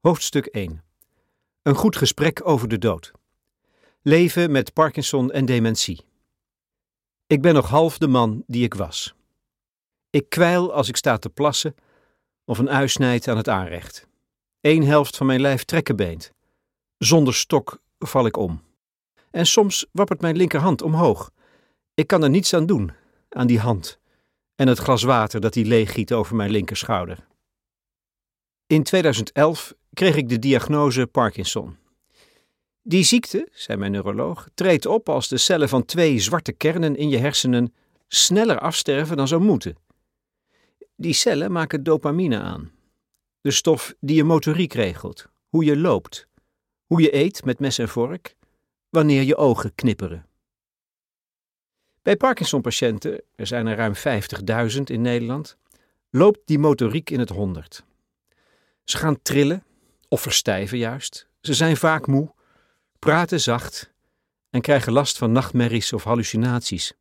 Hoofdstuk 1. Een goed gesprek over de dood. Leven met Parkinson en dementie. Ik ben nog half de man die ik was. Ik kwijl als ik sta te plassen of een ui snijdt aan het aanrecht. Eén helft van mijn lijf trekkenbeent. Zonder stok val ik om. En soms wappert mijn linkerhand omhoog. Ik kan er niets aan doen, aan die hand en het glas water dat hij leeggiet over mijn linkerschouder. In 2011 kreeg ik de diagnose Parkinson. Die ziekte, zei mijn neuroloog, treedt op als de cellen van twee zwarte kernen in je hersenen sneller afsterven dan zou moeten. Die cellen maken dopamine aan. De stof die je motoriek regelt, hoe je loopt, hoe je eet met mes en vork, wanneer je ogen knipperen. Bij Parkinson-patiënten, er zijn er ruim 50.000 in Nederland, loopt die motoriek in het honderd. Ze gaan trillen, of verstijven juist. Ze zijn vaak moe, praten zacht en krijgen last van nachtmerries of hallucinaties.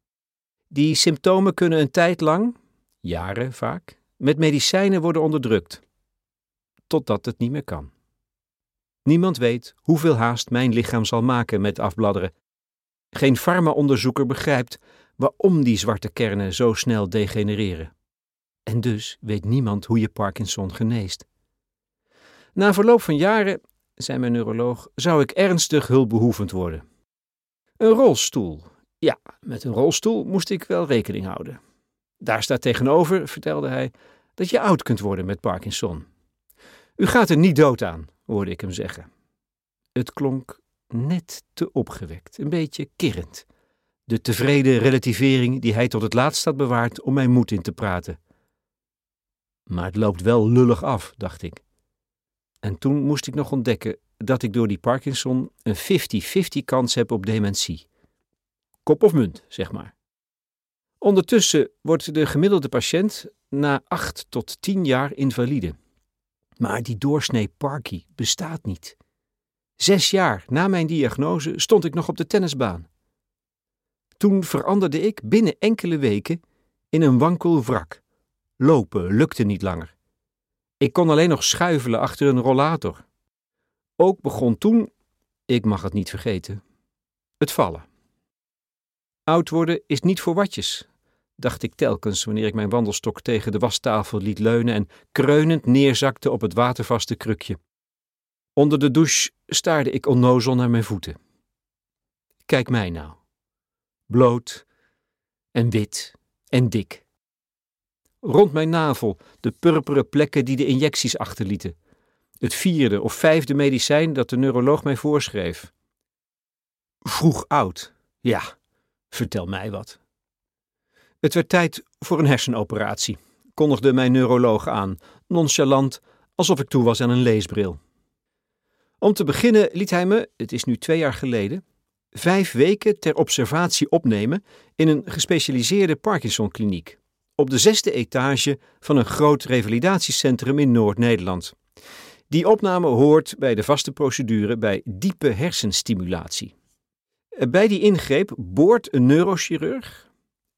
Die symptomen kunnen een tijd lang, jaren vaak, met medicijnen worden onderdrukt, totdat het niet meer kan. Niemand weet hoeveel haast mijn lichaam zal maken met afbladderen. Geen farmaonderzoeker begrijpt waarom die zwarte kernen zo snel degenereren. En dus weet niemand hoe je Parkinson geneest. Na verloop van jaren, zei mijn neuroloog, zou ik ernstig hulpbehoevend worden. Een rolstoel. Ja, met een rolstoel moest ik wel rekening houden. Daar staat tegenover, vertelde hij, dat je oud kunt worden met Parkinson. U gaat er niet dood aan, hoorde ik hem zeggen. Het klonk net te opgewekt, een beetje kirrend. De tevreden relativering die hij tot het laatst had bewaard om mijn moed in te praten. Maar het loopt wel lullig af, dacht ik. En toen moest ik nog ontdekken dat ik door die Parkinson een 50-50 kans heb op dementie. Kop of munt, zeg maar. Ondertussen wordt de gemiddelde patiënt na 8 tot 10 jaar invalide. Maar die doorsnee Parky bestaat niet. Zes jaar na mijn diagnose stond ik nog op de tennisbaan. Toen veranderde ik binnen enkele weken in een wankel wrak. Lopen lukte niet langer. Ik kon alleen nog schuifelen achter een rollator. Ook begon toen, ik mag het niet vergeten, het vallen. Oud worden is niet voor watjes, dacht ik telkens wanneer ik mijn wandelstok tegen de wastafel liet leunen en kreunend neerzakte op het watervaste krukje. Onder de douche staarde ik onnozel naar mijn voeten. Kijk mij nou. Bloot en wit en dik. Rond mijn navel de purperen plekken die de injecties achterlieten. Het vierde of vijfde medicijn dat de neuroloog mij voorschreef. Vroeg oud. Ja, vertel mij wat. Het werd tijd voor een hersenoperatie, kondigde mijn neuroloog aan, nonchalant, alsof ik toe was aan een leesbril. Om te beginnen liet hij me, het is nu twee jaar geleden, vijf weken ter observatie opnemen in een gespecialiseerde Parkinson-kliniek op de zesde etage van een groot revalidatiecentrum in Noord-Nederland. Die opname hoort bij de vaste procedure bij diepe hersenstimulatie. Bij die ingreep boort een neurochirurg,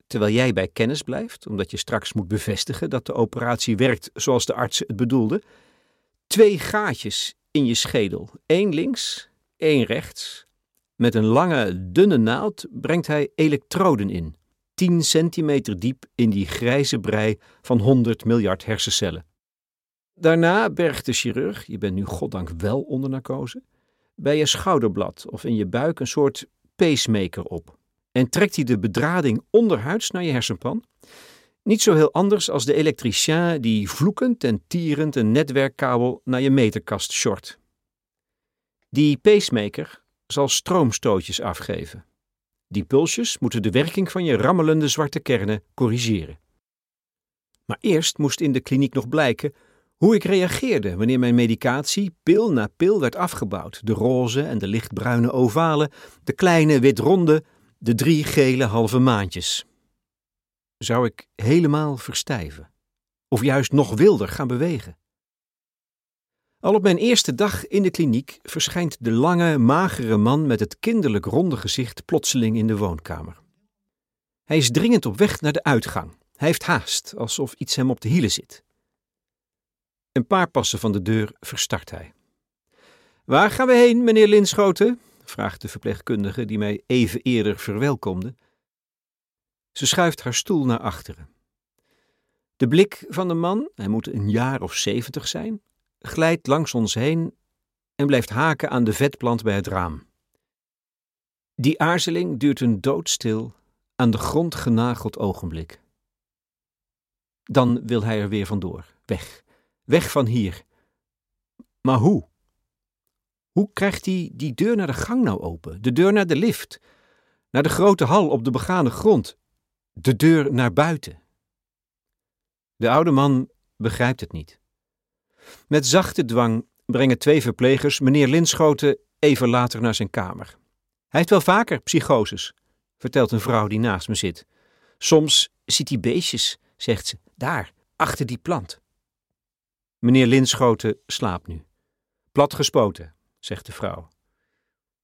terwijl jij bij kennis blijft, omdat je straks moet bevestigen dat de operatie werkt zoals de arts het bedoelde, twee gaatjes in je schedel, één links, één rechts. Met een lange, dunne naald brengt hij elektroden in. 10 centimeter diep in die grijze brei van 100 miljard hersencellen. Daarna bergt de chirurg, je bent nu goddank wel onder narcose, bij je schouderblad of in je buik een soort pacemaker op. En trekt hij de bedrading onderhuids naar je hersenpan. Niet zo heel anders als de elektricien die vloekend en tierend een netwerkkabel naar je meterkast short. Die pacemaker zal stroomstootjes afgeven. Die pulsjes moeten de werking van je rammelende zwarte kernen corrigeren. Maar eerst moest in de kliniek nog blijken hoe ik reageerde wanneer mijn medicatie pil na pil werd afgebouwd. De roze en de lichtbruine ovalen, de kleine witronde, de drie gele halve maandjes. Zou ik helemaal verstijven? Of juist nog wilder gaan bewegen? Al op mijn eerste dag in de kliniek verschijnt de lange, magere man met het kinderlijk ronde gezicht plotseling in de woonkamer. Hij is dringend op weg naar de uitgang. Hij heeft haast, alsof iets hem op de hielen zit. Een paar passen van de deur verstart hij. Waar gaan we heen, meneer Linschoten? vraagt de verpleegkundige die mij even eerder verwelkomde. Ze schuift haar stoel naar achteren. De blik van de man, hij moet een jaar of zeventig zijn, glijdt langs ons heen en blijft haken aan de vetplant bij het raam. Die aarzeling duurt een doodstil, aan de grond genageld ogenblik. Dan wil hij er weer vandoor, weg, weg van hier. Maar hoe? Hoe krijgt hij die deur naar de gang nou open? De deur naar de lift? Naar de grote hal op de begane grond? De deur naar buiten? De oude man begrijpt het niet. Met zachte dwang brengen twee verplegers meneer Linschoten even later naar zijn kamer. Hij heeft wel vaker psychoses, vertelt een vrouw die naast me zit. Soms ziet hij beestjes, zegt ze, daar, achter die plant. Meneer Linschoten slaapt nu. Plat gespoten, zegt de vrouw.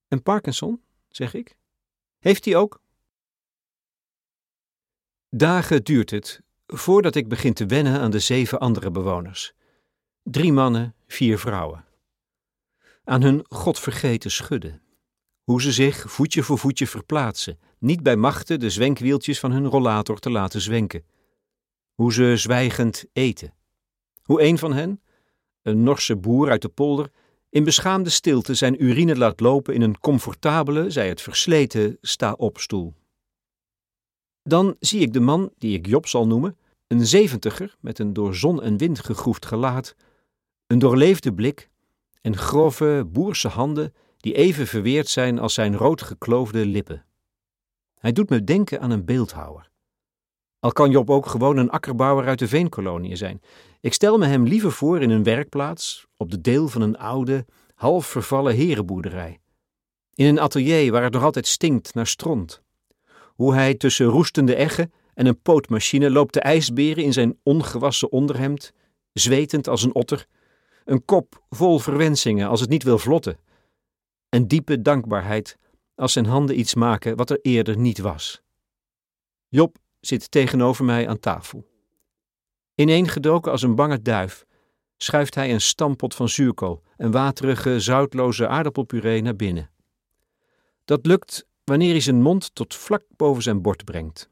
En Parkinson, zeg ik. Heeft hij ook? Dagen duurt het voordat ik begin te wennen aan de zeven andere bewoners. Drie mannen, vier vrouwen. Aan hun godvergeten schudden. Hoe ze zich voetje voor voetje verplaatsen, niet bij machten de zwenkwieltjes van hun rollator te laten zwenken. Hoe ze zwijgend eten. Hoe een van hen, een Norse boer uit de polder, in beschaamde stilte zijn urine laat lopen in een comfortabele, zij het versleten, sta-opstoel. Dan zie ik de man, die ik Job zal noemen, een zeventiger met een door zon en wind gegroefd gelaat, een doorleefde blik en grove, boerse handen die even verweerd zijn als zijn roodgekloofde lippen. Hij doet me denken aan een beeldhouwer. Al kan Job ook gewoon een akkerbouwer uit de veenkoloniën zijn. Ik stel me hem liever voor in een werkplaats, op de deel van een oude, half vervallen herenboerderij. In een atelier waar het nog altijd stinkt naar stront. Hoe hij tussen roestende eggen en een pootmachine loopt de ijsberen in zijn ongewassen onderhemd, zwetend als een otter, een kop vol verwensingen als het niet wil vlotten, en diepe dankbaarheid als zijn handen iets maken wat er eerder niet was. Job zit tegenover mij aan tafel. Ineengedoken als een bange duif schuift hij een stampot van zuurkool en waterige, zoutloze aardappelpuree naar binnen. Dat lukt wanneer hij zijn mond tot vlak boven zijn bord brengt.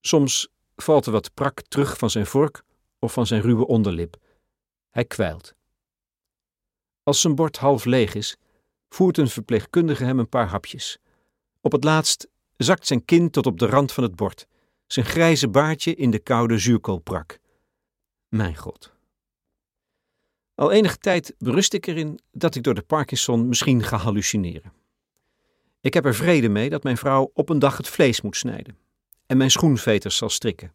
Soms valt er wat prak terug van zijn vork of van zijn ruwe onderlip. Hij kwijlt. Als zijn bord half leeg is, voert een verpleegkundige hem een paar hapjes. Op het laatst zakt zijn kin tot op de rand van het bord, zijn grijze baardje in de koude zuurkoolprak. Mijn god. Al enige tijd berust ik erin dat ik door de Parkinson misschien ga hallucineren. Ik heb er vrede mee dat mijn vrouw op een dag het vlees moet snijden en mijn schoenveters zal strikken.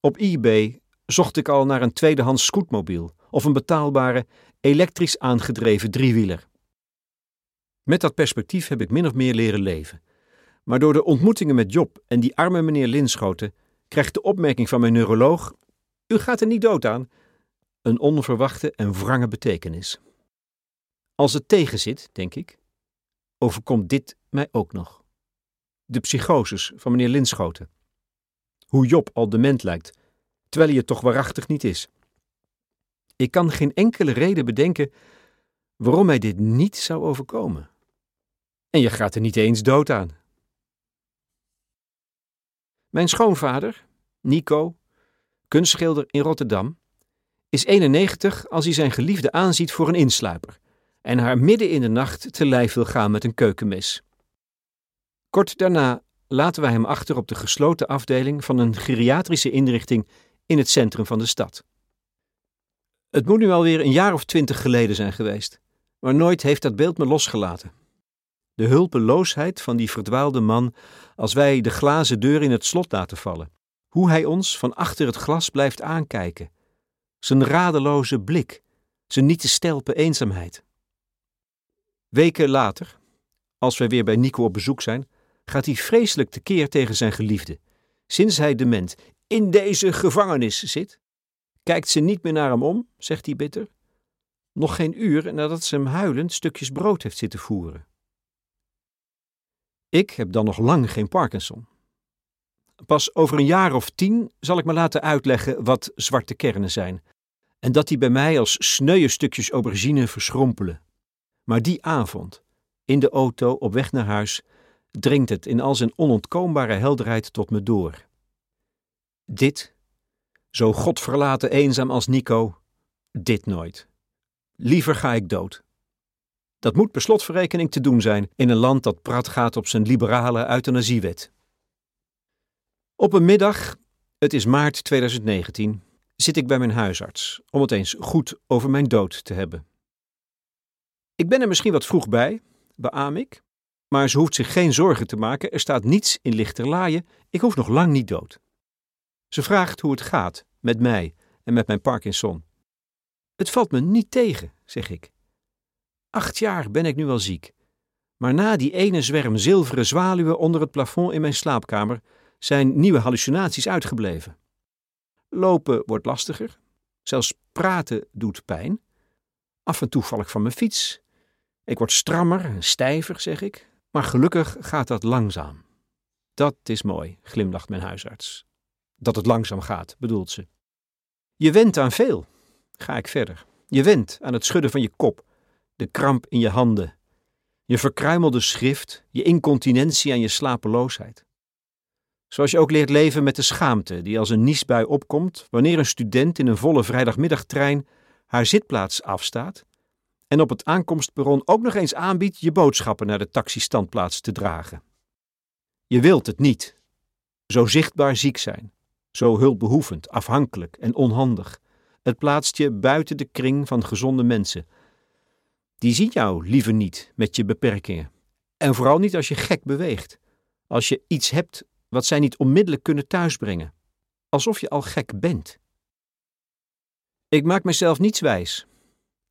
Op eBay zocht ik al naar een tweedehands scootmobiel of een betaalbare, elektrisch aangedreven driewieler. Met dat perspectief heb ik min of meer leren leven. Maar door de ontmoetingen met Job en die arme meneer Linschoten krijgt de opmerking van mijn neuroloog: U gaat er niet dood aan, een onverwachte en wrange betekenis. Als het tegenzit, denk ik, overkomt dit mij ook nog. De psychoses van meneer Linschoten. Hoe Job al dement lijkt, terwijl hij het toch waarachtig niet is. Ik kan geen enkele reden bedenken waarom mij dit niet zou overkomen. En je gaat er niet eens dood aan. Mijn schoonvader, Nico, kunstschilder in Rotterdam, is 91 als hij zijn geliefde aanziet voor een insluiper en haar midden in de nacht te lijf wil gaan met een keukenmes. Kort daarna laten wij hem achter op de gesloten afdeling van een geriatrische inrichting in het centrum van de stad. Het moet nu alweer een jaar of twintig geleden zijn geweest, maar nooit heeft dat beeld me losgelaten. De hulpeloosheid van die verdwaalde man als wij de glazen deur in het slot laten vallen. Hoe hij ons van achter het glas blijft aankijken. Zijn radeloze blik, zijn niet te stelpen eenzaamheid. Weken later, als wij weer bij Nico op bezoek zijn, gaat hij vreselijk tekeer tegen zijn geliefde. Sinds hij dement in deze gevangenis zit, kijkt ze niet meer naar hem om, zegt hij bitter. Nog geen uur nadat ze hem huilend stukjes brood heeft zitten voeren. Ik heb dan nog lang geen Parkinson. Pas over een jaar of tien zal ik me laten uitleggen wat zwarte kernen zijn, en dat die bij mij als sneuwe stukjes aubergine verschrompelen, Maar die avond, in de auto op weg naar huis, dringt het in al zijn onontkoombare helderheid tot me door. Dit, zo godverlaten eenzaam als Nico, dit nooit. Liever ga ik dood. Dat moet per slotverrekening te doen zijn in een land dat prat gaat op zijn liberale euthanasiewet. Op een middag, het is maart 2019, zit ik bij mijn huisarts om het eens goed over mijn dood te hebben. Ik ben er misschien wat vroeg bij, beaam ik, maar ze hoeft zich geen zorgen te maken, er staat niets in lichterlaaien, ik hoef nog lang niet dood. Ze vraagt hoe het gaat met mij en met mijn Parkinson. Het valt me niet tegen, zeg ik. Acht jaar ben ik nu al ziek. Maar na die ene zwerm zilveren zwaluwen onder het plafond in mijn slaapkamer zijn nieuwe hallucinaties uitgebleven. Lopen wordt lastiger, zelfs praten doet pijn. Af en toe val ik van mijn fiets. Ik word strammer en stijver, zeg ik, maar gelukkig gaat dat langzaam. Dat is mooi, glimlacht mijn huisarts. Dat het langzaam gaat, bedoelt ze. Je went aan veel, ga ik verder. Je went aan het schudden van je kop, de kramp in je handen, je verkruimelde schrift, je incontinentie en je slapeloosheid. Zoals je ook leert leven met de schaamte die als een niesbui opkomt wanneer een student in een volle vrijdagmiddagtrein haar zitplaats afstaat en op het aankomstperron ook nog eens aanbiedt je boodschappen naar de taxistandplaats te dragen. Je wilt het niet. Zo zichtbaar ziek zijn, zo hulpbehoevend, afhankelijk en onhandig. Het plaatst je buiten de kring van gezonde mensen. Die zien jou liever niet met je beperkingen. En vooral niet als je gek beweegt. Als je iets hebt wat zij niet onmiddellijk kunnen thuisbrengen. Alsof je al gek bent. Ik maak mezelf niets wijs,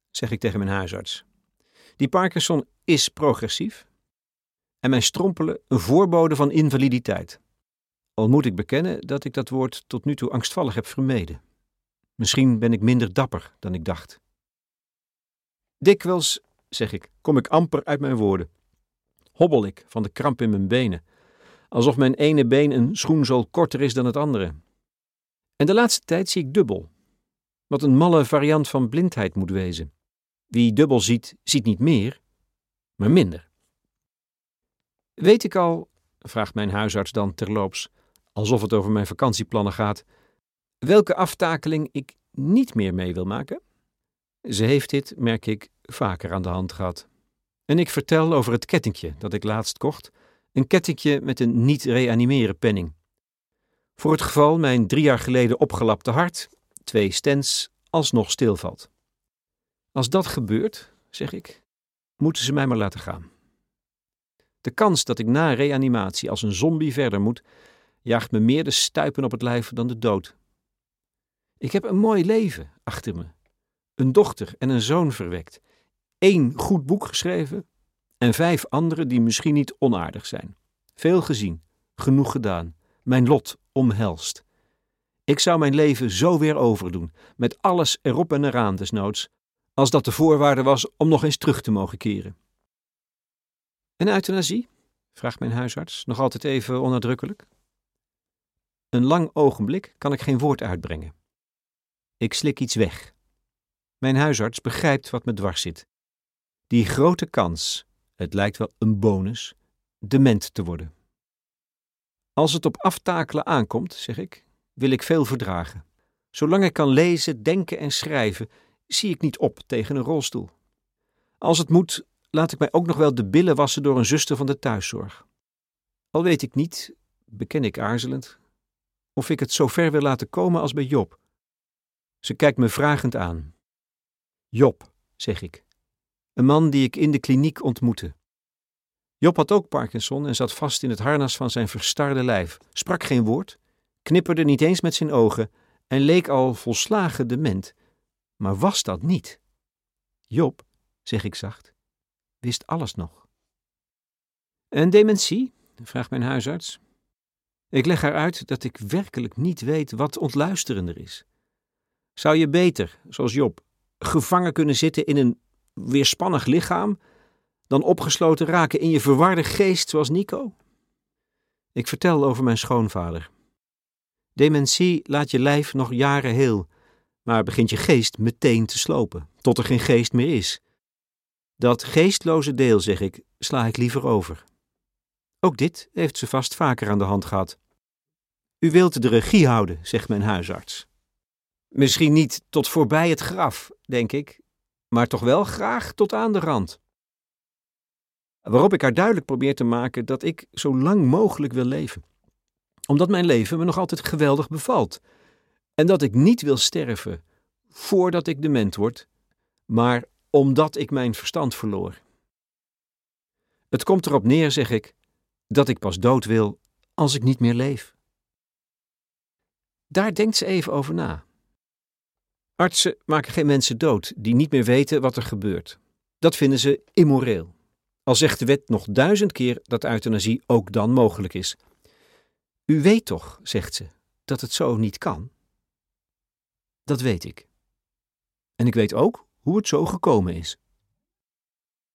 zeg ik tegen mijn huisarts. Die Parkinson is progressief en mijn strompelen een voorbode van invaliditeit. Al moet ik bekennen dat ik dat woord tot nu toe angstvallig heb vermeden. Misschien ben ik minder dapper dan ik dacht. Dikwijls, zeg ik, kom ik amper uit mijn woorden. Hobbel ik van de kramp in mijn benen, alsof mijn ene been een schoenzool korter is dan het andere. En de laatste tijd zie ik dubbel, wat een malle variant van blindheid moet wezen. Wie dubbel ziet, ziet niet meer, maar minder. Weet ik al, vraagt mijn huisarts dan terloops, alsof het over mijn vakantieplannen gaat, welke aftakeling ik niet meer mee wil maken? Ze heeft dit, merk ik, vaker aan de hand gehad. En ik vertel over het kettingje dat ik laatst kocht, een kettingje met een niet reanimeren penning. Voor het geval mijn drie jaar geleden opgelapte hart, twee stents, alsnog stilvalt. Als dat gebeurt, zeg ik, moeten ze mij maar laten gaan. De kans dat ik na reanimatie als een zombie verder moet, jaagt me meer de stuipen op het lijf dan de dood. Ik heb een mooi leven achter me, een dochter en een zoon verwekt, één goed boek geschreven en vijf andere die misschien niet onaardig zijn. Veel gezien, genoeg gedaan, mijn lot omhelst. Ik zou mijn leven zo weer overdoen, met alles erop en eraan desnoods, als dat de voorwaarde was om nog eens terug te mogen keren. Een euthanasie? vraagt mijn huisarts, nog altijd even onnadrukkelijk. Een lang ogenblik kan ik geen woord uitbrengen. Ik slik iets weg. Mijn huisarts begrijpt wat me dwars zit. Die grote kans, het lijkt wel een bonus, dement te worden. Als het op aftakelen aankomt, zeg ik, wil ik veel verdragen. Zolang ik kan lezen, denken en schrijven, zie ik niet op tegen een rolstoel. Als het moet, laat ik mij ook nog wel de billen wassen door een zuster van de thuiszorg. Al weet ik niet, beken ik aarzelend, of ik het zo ver wil laten komen als bij Job. Ze kijkt me vragend aan. Job, zeg ik, een man die ik in de kliniek ontmoette. Job had ook Parkinson en zat vast in het harnas van zijn verstarde lijf, sprak geen woord, knipperde niet eens met zijn ogen en leek al volslagen dement. Maar was dat niet? Job, zeg ik zacht, wist alles nog. En dementie? vraagt mijn huisarts. Ik leg haar uit dat ik werkelijk niet weet wat ontluisterender is. Zou je beter, zoals Job, gevangen kunnen zitten in een weerspannig lichaam, dan opgesloten raken in je verwarde geest zoals Nico? Ik vertel over mijn schoonvader. Dementie laat je lijf nog jaren heel, maar begint je geest meteen te slopen, tot er geen geest meer is. Dat geestloze deel, zeg ik, sla ik liever over. Ook dit heeft ze vast vaker aan de hand gehad. U wilt de regie houden, zegt mijn huisarts. Misschien niet tot voorbij het graf, denk ik, maar toch wel graag tot aan de rand. Waarop ik haar duidelijk probeer te maken dat ik zo lang mogelijk wil leven. Omdat mijn leven me nog altijd geweldig bevalt. En dat ik niet wil sterven voordat ik dement word, maar omdat ik mijn verstand verloor. Het komt erop neer, zeg ik, dat ik pas dood wil als ik niet meer leef. Daar denkt ze even over na. Artsen maken geen mensen dood die niet meer weten wat er gebeurt. Dat vinden ze immoreel. Al zegt de wet nog duizend keer dat euthanasie ook dan mogelijk is. U weet toch, zegt ze, dat het zo niet kan? Dat weet ik. En ik weet ook hoe het zo gekomen is.